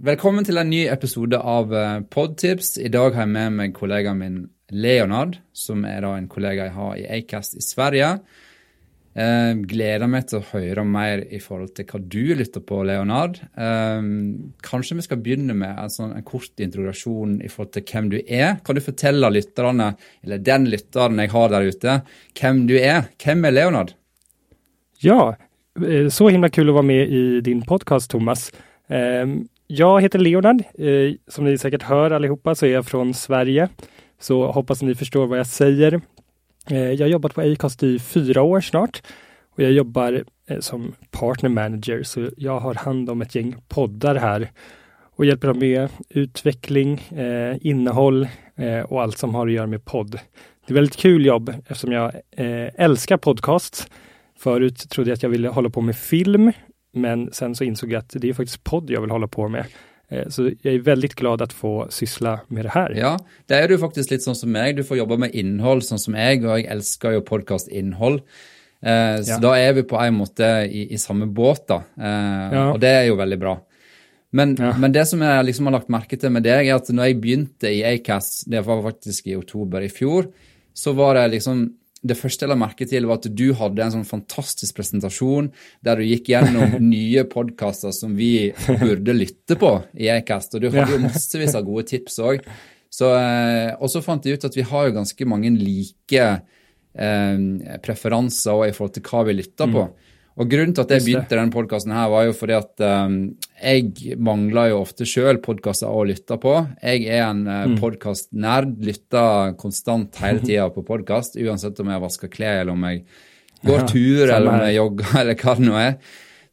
Velkommen til en ny episode av eh, Podtips. I dag har jeg med meg kollegaen min Leonard, som er da en kollega jeg har i Acast i Sverige. Eh, gleder meg til å høre mer i forhold til hva du lytter på, Leonard. Eh, kanskje vi skal begynne med en, sånn, en kort introduksjon i forhold til hvem du er. Kan du fortelle lytterne, eller den lytteren jeg har der ute, hvem du er? Hvem er Leonard? Ja, eh, så himla kul att vara med i din podcast Thomas. Eh, jag heter Leonard. Eh, Som ni säkert hör allihopa så är jag från Sverige. Så hoppas ni förstår vad jag säger. Eh, Jag har jobbat på Acast i fyra år snart och jag jobbar eh, som partner manager så jag har hand om ett gäng poddar här och hjälper dem med utveckling, eh, innehåll eh, och allt som har att göra med podd. Det är väldigt kul jobb eftersom jag eh, älskar podcasts. Förut trodde jag att jag ville hålla på med film, men sen så insåg jag att det är faktiskt podd jag vill hålla på med. Eh, Så jag är väldigt glad att få syssla med det här. Ja, det er du faktisk litt sånn som meg. Du får jobbe med innhold sånn som jeg, og jeg elsker jo podkastinnhold. Eh, så Ja. da er vi på en måte i, i samme båt, da. Eh, Ja. Og det er jo veldig bra. Men, Ja. men det som jeg liksom har lagt merke til med deg, er at når jeg begynte i Acast, det var faktisk i oktober i fjor, så var det liksom det første jeg la merke til, var at du hadde en sånn fantastisk presentasjon der du gikk gjennom nye podkaster som vi burde lytte på i Acast, og du hadde jo massevis av gode tips òg. Og så fant jeg ut at vi har jo ganske mange like eh, preferanser i forhold til hva vi lytter på. Og grunnen til at jeg begynte denne podkasten var jo fordi at eh, jeg mangler jo ofte sjøl podkaster å lytte på. Jeg er en uh, Mm. podkastnerd, lytter konstant hele tida på podkast, uansett om jeg vasker klær, eller om jeg går Ja, tur, eller om jeg jogger, eller hva det nå er.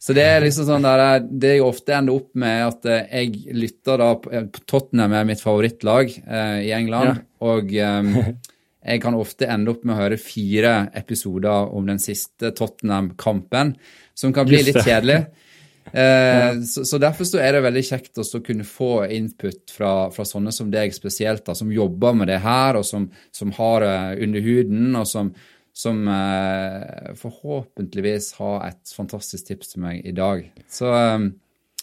Så det er liksom sånn der, eh, det jeg ofte ender opp med at eh, jeg lytter da på, eh, på Tottenham er mitt favorittlag eh, i England, og eh, jeg kan ofte ende opp med å høre fire episoder om den siste Tottenham-kampen, som kan bli litt kjedelig. Eh, så, så derfor så er det veldig kjekt å kunne få input fra, fra sånne som deg spesielt, da, som jobber med det her, og som, som har det under huden, og som, som eh, forhåpentligvis har et fantastisk tips til meg i dag. Så eh,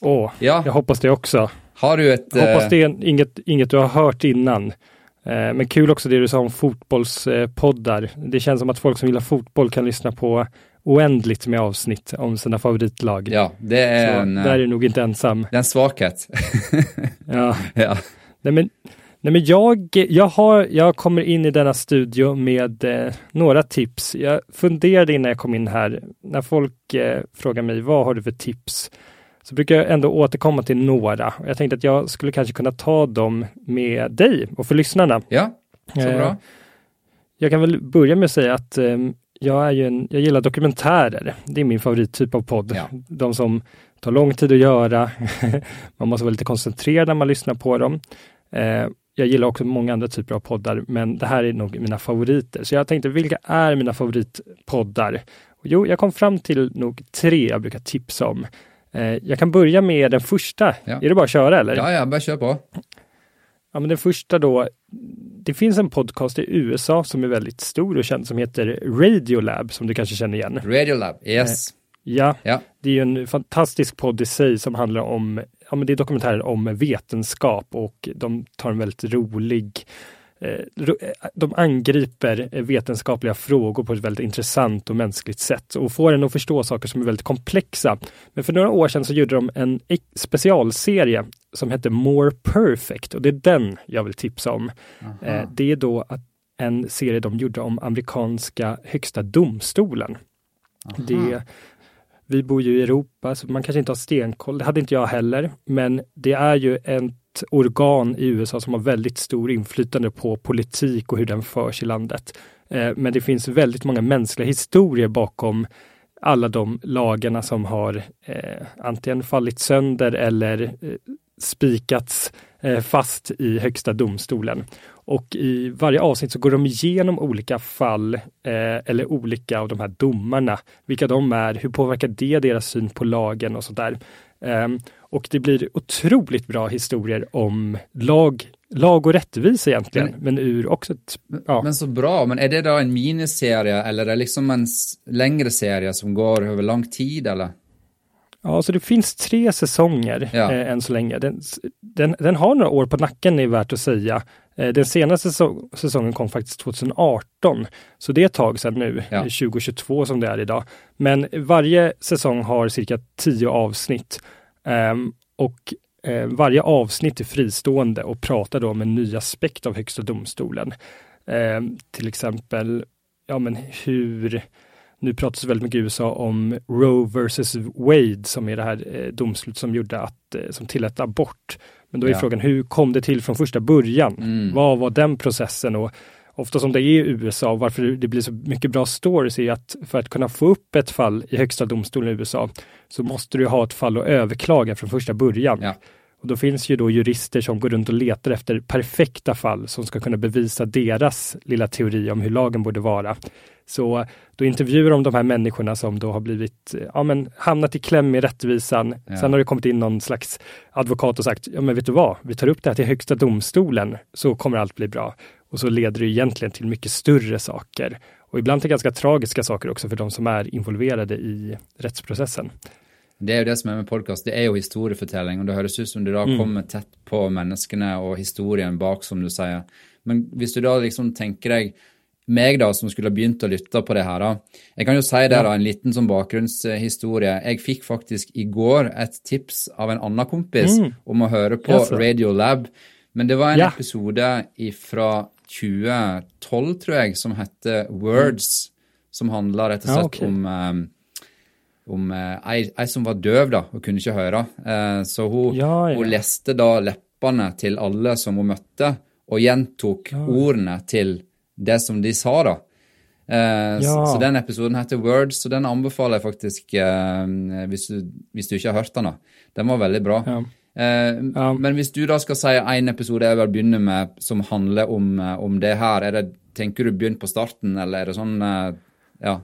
Åh, Ja. jag hoppas det också. har du et Jag hoppas eh, det är inget, inget du har hört innan. Eh, Men kul också det du sa om fotbollspoddar. Det känns som att folk som gillar fotboll kan lyssna på oändligt med avsnitt om sina favoritlag. Ja, det er Så en, eh, där är du nog inte ensam. det er en svakhet. Ja. ja. Nej men, nej men jag, jag, har, jag kommer in i denna studio med eh, några tips. Jag funderade innan jag kom in här, när folk eh, frågar mig vad har du för tips? Så brukar jag ändå återkomma till några. Jag tänkte att jag skulle kanske kunna ta dem med dig och för lyssnarna. ja, så Eh, bra. Jag kan väl börja med att säga att eh, jag, är ju en, jag gillar dokumentärer. Det är min favorittyp av podd. Ja. De som tar lång tid att göra. man måste vara lite koncentrerad när man lyssnar på dem. Eh, jag gillar också många andra typer av poddar, men det här är nog mina favoriter. Så jag tänkte, vilka är mina favoritpoddar? Jo, jag kom fram till nog tre jag brukar tipsa om. Eh, jag kan börja med den första. Ja. Är det bara att köra eller? Ja, ja, bare kjør på. Ja, men den första då. Det finns en podcast i USA som är väldigt stor och känd som heter Radiolab som du kanske känner igen. Radiolab, yes. Ja, Ja. det är ju en fantastisk podd i sig som handlar om, ja men det är dokumentärer om vetenskap och de tar en väldigt rolig eh, ro- eh, de angriper eh, vetenskapliga frågor på ett väldigt intressant och mänskligt sätt och får en att förstå saker som är väldigt komplexa. Men för några år sedan så gjorde de en ex- specialserie som hette More Perfect och det är den jag vill tipsa om. Eh, Det är då en serie de gjorde om amerikanska högsta domstolen. Det, vi bor ju i Europa, så man kanske inte har stenkoll. Det hade inte jag heller. Men det är ju ett organ i USA som har väldigt stor inflytande på politik och hur den förs i landet. Eh, men det finns väldigt många mänskliga historier bakom alla de lagarna som har eh, antingen fallit sönder eller eh, spikats fast i Högsta domstolen. Och i varje avsnitt så går de igenom olika fall eh, eller olika av de här domarna. Vilka de är, hur påverkar det deras syn på lagen och sådär. Eh, och det blir otroligt bra historier om lag, lag och rättvisa egentligen, men, men ur också ett, ja. Men så bra, men är det då en miniserie eller är det liksom en längre serie som går över lång tid eller? Ja, så det finns tre säsonger ja. eh, än så länge. Den, den, den, har några år på nacken, är värt att säga. Eh, den senaste säsong, säsongen kom faktiskt 2018, så det är ett tag sedan nu, ja. 2022 som det är idag. Men varje säsong har cirka tio avsnitt eh, och eh, varje avsnitt är fristående och pratar då om en ny aspekt av Högsta domstolen. Ehm, till exempel, ja men hur nu pratas det väldigt mycket i USA om Roe versus Wade som är det här eh, domslut som gjorde att, eh, som tillät abort. Men då är ja. frågan, hur kom det till från första början? Mm. Vad var den processen? Och ofta som det är i USA, varför det blir så mycket bra stories är att för att kunna få upp ett fall i högsta domstolen i USA så måste du ha ett fall att överklaga från första början. Ja. Och då finns ju då jurister som går runt och letar efter perfekta fall som ska kunna bevisa deras lilla teori om hur lagen borde vara. Så då intervjuar de de här människorna som då har blivit, ja men hamnat i kläm med rättvisan. Ja. Sen har det kommit in någon slags advokat och sagt, ja men vet du vad, vi tar upp det här till högsta domstolen så kommer allt bli bra. Och så leder det egentligen till mycket större saker. Och ibland till ganska tragiska saker också för de som är involverade i rättsprocessen. Det är ju det som är med podcast, det är ju historiefortelling och det høres ut som du da mm. kommer tätt på människorna och historien bak, som du säger. Men om du då liksom tänker dig meg, da, som skulle ha begynt å lytte på det her, da. Jeg kan jo si det, da, en liten sånn bakgrunnshistorie. Jeg fikk faktisk i går et tips av en annen kompis mm. om å høre på yes. Radio Lab. Men det var en ja. episode fra 2012, tror jeg, som heter Words, som handla rett og slett ja, okay. om um, om uh, ei, ei, som var døv da, og kunne ikke høre. Uh, så hun, ja, hun, leste da leppene til alle som hun møtte, og gjentok ordene til det som de sa, da. Eh, ja. så, så, den episoden heter Words, så den anbefaler jeg faktisk eh, hvis, du, hvis, du, ikke har hørt den. da. Den var veldig bra. Ja. Eh, ja. Men hvis du da skal si én episode jeg vil begynne med som handler om, eh, om det her, er det, tenker du begynn på starten, eller är det sånn eh, Ja.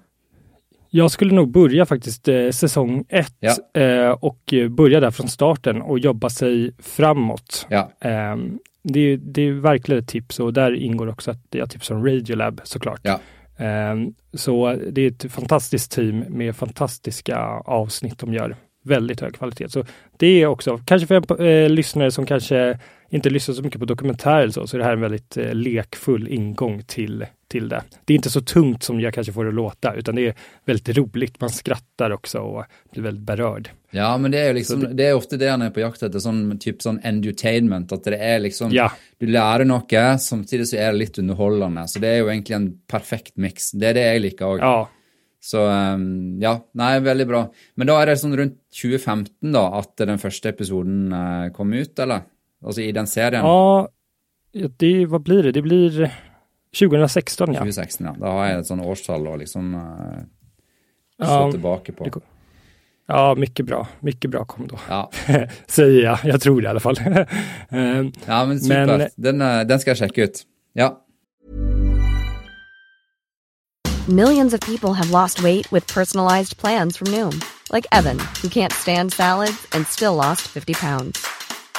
Jag skulle nog börja faktiskt eh, säsong ett ja. eh, och börja där från starten och jobba sig framåt. Ja. Eh, det, det är verkligen ett tips och där ingår också att jag tipsar om Radiolab såklart. Ja. Um, så det är ett fantastiskt team med fantastiska avsnitt de gör. Väldigt hög kvalitet. Så det är också, kanske för eh, lyssnare som kanske inte lyssnar så mycket på dokumentärer så, så är det här en väldigt eh, lekfull ingång till, till det. Det är inte så tungt som jag kanske får det låta, utan det är väldigt roligt. Man skrattar också och blir väldigt berörd. Ja, men det är ju liksom, det, det, är ofta det han är på jakt efter, sån typ sån entertainment, att det är liksom, ja. du lär något, samtidigt så är det lite underhållande. Så det är ju egentligen en perfekt mix. Det är det jag liker också. Ja. Så um, ja, nej, väldigt bra. Men då är det sånn runt 2015 då, att den första episoden uh, kom ut, eller? Alltså i den serien? Ja, det, vad blir det? Det blir 2016 ja. 2016 ja. Då har jag ett sånt årstal att liksom uh, ja, tillbaka på. Det, ja, mycket bra. Mycket bra kom då. Ja. Säger jag. Jag tror det i alla fall. Ehm, ja, men super. Men, den, uh, den ska jag checka ut. Ja. Millions of people have lost weight with personalized plans from Noom. Like Evan, who can't stand salads and still lost 50 pounds.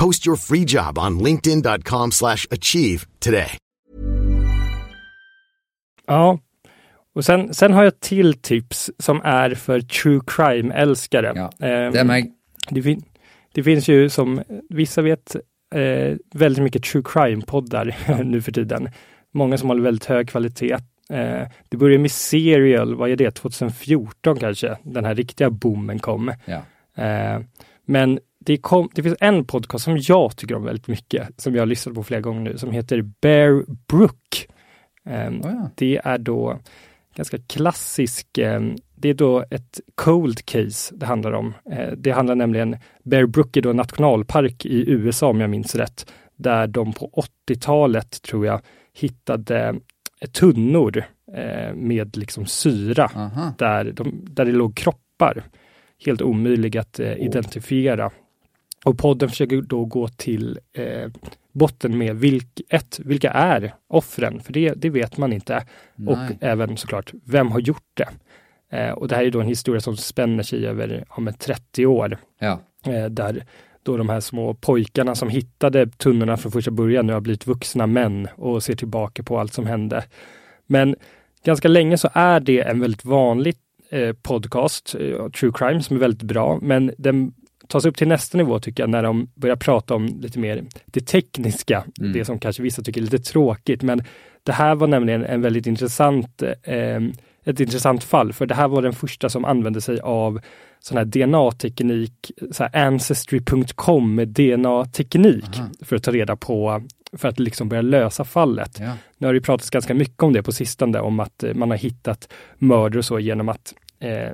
Post your free job on linkedin.com/achieve today. Ja, Och sen, sen har jag till tips som är för true crime-älskare. Ja, Ehm, det är mig. det, fin- det finns ju som vissa vet eh, väldigt mycket true crime-poddar nu för tiden. Många som håller väldigt hög kvalitet. Eh, det började med Serial, vad är det, 2014 kanske, den här riktiga boomen kom. Ja. Eh, men det, kom, det finns en podcast som jag tycker om väldigt mycket, som jag har lyssnat på flera gånger nu, som heter Bear Brook. Eh, Oh, ja. Det är då ganska klassisk, eh, det är då ett cold case det handlar om. Eh, det handlar nämligen, Bear Brook är då en nationalpark i USA om jag minns rätt, där de på 80-talet tror jag hittade tunnor eh, med liksom syra Aha. där, de, där det låg kroppar. Helt omöjliga att eh, identifiera. Och podden försöker då gå till eh, botten med vilk, ett, vilka är offren? För det, det vet man inte. Och Nej. även såklart, vem har gjort det? Eh, och det här är då en historia som spänner sig över men 30 år. Ja. Eh, där då de här små pojkarna som hittade tunnorna från första början nu har blivit vuxna män och ser tillbaka på allt som hände. Men ganska länge så är det en väldigt vanlig eh, podcast, eh, True Crime, som är väldigt bra, men den tas upp till nästa nivå tycker jag när de börjar prata om lite mer det tekniska, Mm. det som kanske vissa tycker är lite tråkigt, men det här var nämligen en väldigt intressant eh, ett intressant fall, för det här var den första som använde sig av sån här DNA-teknik, så Ancestry.com DNA-teknik för att ta reda på, för att liksom börja lösa fallet. Ja. Nu har det pratats ganska mycket om det på sistone, om att eh, man har hittat mördare och så genom att eh,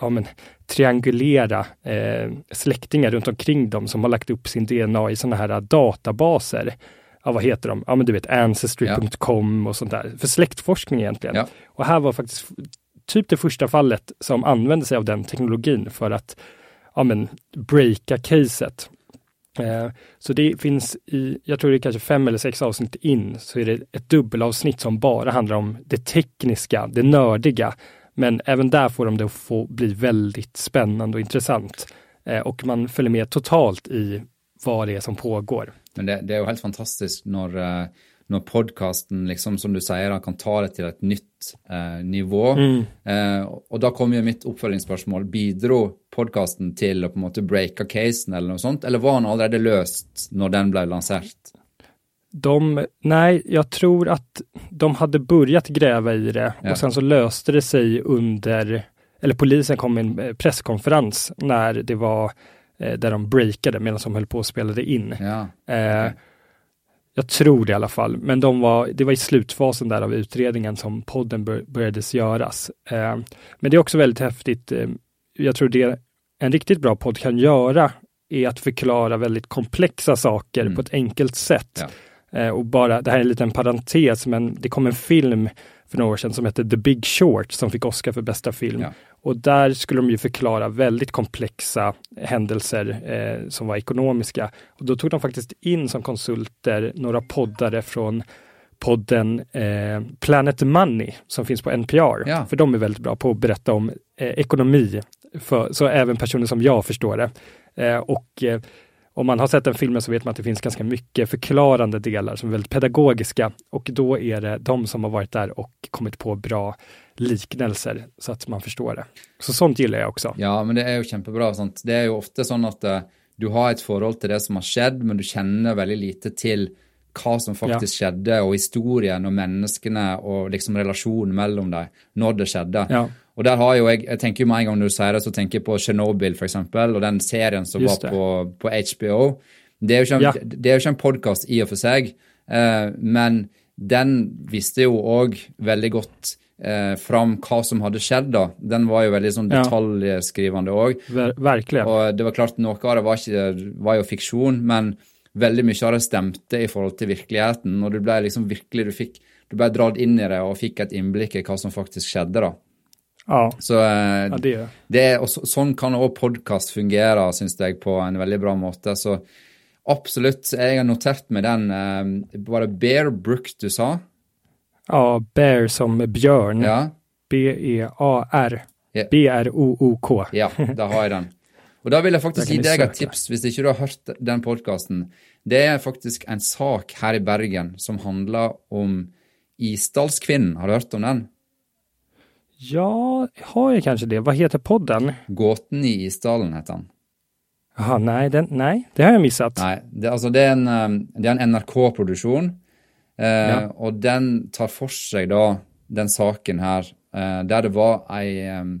ja, men, triangulera eh, släktingar runt omkring dem som har lagt upp sin DNA i sådana här databaser. Ja, vad heter de? Ja, men du vet Ancestry.com och sånt där. För släktforskning egentligen. Ja. Och här var faktiskt typ det första fallet som använde sig av den teknologin för att ja, men, breaka caset. Eh, så det finns i, jag tror det är kanske fem eller sex avsnitt in, så är det ett dubbelavsnitt som bara handlar om det tekniska, det nördiga. Men även där får de det att få bli väldigt spännande och intressant. Eh, och man följer med totalt i vad det är som pågår. Men det, det er jo helt fantastisk når, eh, når podkasten, liksom, som du da, kan ta det til et nytt eh, nivå. Eh, og da kommer jo mitt oppfølgingsspørsmål. Bidro podkasten til å på en måte breake casen, eller noe sånt? Eller var den allerede løst når den ble lansert? De, nej, jag tror att de hade börjat gräva i det Ja. och sen så löste det sig under, eller polisen kom med en eh, presskonferens när det var eh, där de breakade medan de höll på och spelade in. Ja. Eh, jag tror det i alla fall, men de var, det var i slutfasen där av utredningen som podden bör, började göras. Eh, men det är också väldigt häftigt. Eh, jag tror det en riktigt bra podd kan göra är att förklara väldigt komplexa saker Mm. på ett enkelt sätt. Ja. Eh, och bara, det här är en liten parentes, men det kom en film för några år sedan som hette The Big Short som fick Oscar för bästa film. Ja. Och där skulle de ju förklara väldigt komplexa händelser eh, som var ekonomiska. Och då tog de faktiskt in som konsulter några poddare från podden eh, Planet Money som finns på NPR. Ja. För de är väldigt bra på att berätta om eh, ekonomi, för, så även personer som jag förstår det. Eh, och eh, om man har sett den filmen så vet man att det finns ganska mycket förklarande delar som är väldigt pedagogiska och då är det de som har varit där och kommit på bra liknelser så att man förstår det. Så sånt gillar jag också. Ja, men det jo kjempebra. Sant? Det er jo ofte sånn at eh, du har et forhold til det som har skjedd, men du kjenner veldig lite til hva som faktisk skjedde, og historien og menneskene og liksom relasjonen mellom dem når det skjedde. Ja. Og der har jo jeg, jeg tenker jo med en gang når du sier det, så tenker jeg på Chernobyl for eksempel, og den serien som Just var på, på HBO. Det er jo ikke en, Ja. en podkast i og for seg, eh, men den visste jo òg veldig godt eh, fram hva som hadde skjedd, da. Den var jo veldig sånn Ja. detaljskrivende òg. Ver verkligen. Og det var klart, noe av det var, ikke, var jo fiksjon, men veldig mye av det stemte i forhold til virkeligheten. Og du ble liksom virkelig, du fikk, du ble dratt inn i det og fikk et innblikk i hva som faktisk skjedde, da. Ja, Så eh, ja det det og så, sånn kan òg podkast fungere, syns jeg, på en veldig bra måte. Så absolutt. Jeg har notert meg den. Eh, var det Bear Brook du sa? Ja, Bear som björn. Ja. B-E-A-R. B-R-O-O-K. Ja, da har jeg den. Og da vil jeg faktisk gi deg et tips, hvis ikke du har hørt den podkasten. Det er faktisk en sak her i Bergen som handler om Isdalskvinnen. Har du hørt om den? Ja, har jag kanske det? Vad heter podden? Gåten i isdalen heter han. Jaha, nej, den, nej, det har jag missat. Nej, det, altså det er en, er en NRK-produksjon, eh, Ja. og den tar for seg da den saken her, eh, der det var ei, um,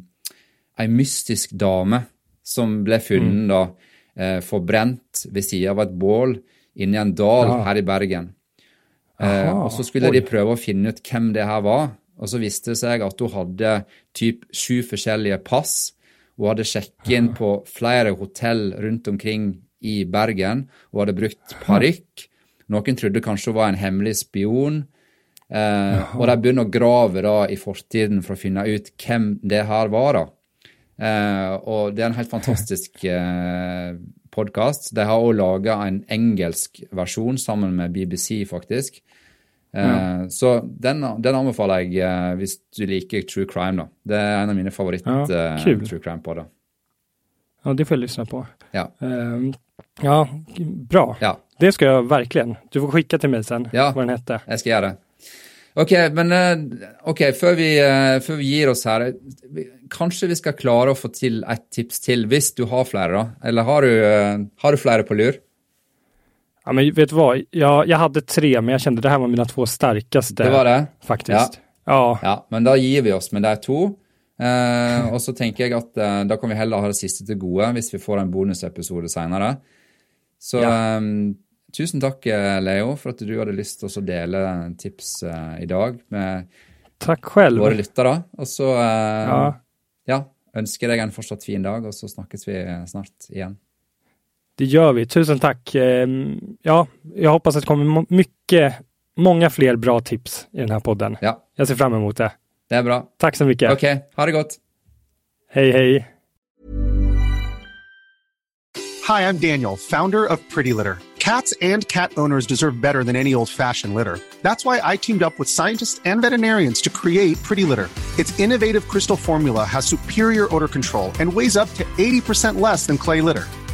ei mystisk dame som ble funnet da eh, forbrent ved siden av et bål inni en dal Ja. her i Bergen. Eh, og så skulle oi. de prøve å finne ut hvem det her var, og så viste det seg at hun hadde typ sju forskjellige pass. Hun hadde sjekket inn på flere hotell rundt omkring i Bergen. Hun hadde brukt parykk. Noen trodde kanskje hun var en hemmelig spion. Eh, og de begynner å grave da i fortiden for å finne ut hvem det her var. da. Eh, og det er en helt fantastisk eh, podkast. De har også laga en engelsk versjon sammen med BBC, faktisk. Eh, Så den, den anbefaler jeg eh, hvis du liker true crime. da. Det er en av mine favoritt Ja, eh, crime-podder. Ja, det får jag lyssna på. Ja. Ehm, ja, bra. ja, Det ska jag verkligen. Du får skicka till mig sen Ja. vad den hette. jeg skal gjøre det. Ok, men eh, ok, før vi, før vi gir oss her, vi- kanskje vi skal klare å få til et tips til, hvis du har flere, da? Eller har du, har du flere på lur? Ja, men vet du vad? Jag, jag hade tre, men jag kände det här var mina två starkaste. Det var det? Faktiskt. Ja. Ja, men da gir vi oss med de to. Eh, og så tenker jeg at eh, da kan vi heller ha det siste til gode hvis vi får en bonusepisode senere. Så eh, tusen takk, eh, Leo, for at du hadde lyst til å dele tips eh, i dag med Tack själv. våre lyttere. Og så eh, Ja. ja, ønsker deg en fortsatt fin dag, og så snakkes vi snart igjen. Det gör vi. Tusen tack. Ehm, Ja, jag hoppas att det kommer mycket, många fler bra tips i den här podden. Ja, Jag ser fram emot det. det er bra. Tack så mycket. Ok, ha det godt. Hej, hej. Hi, I'm Daniel, founder of Pretty Litter. Cats and cat owners deserve better than any old fashioned litter. That's why I teamed up with scientists and veterinarians to create Pretty Litter. Its innovative crystal formula has superior odor control and weighs up to 80% less than clay litter.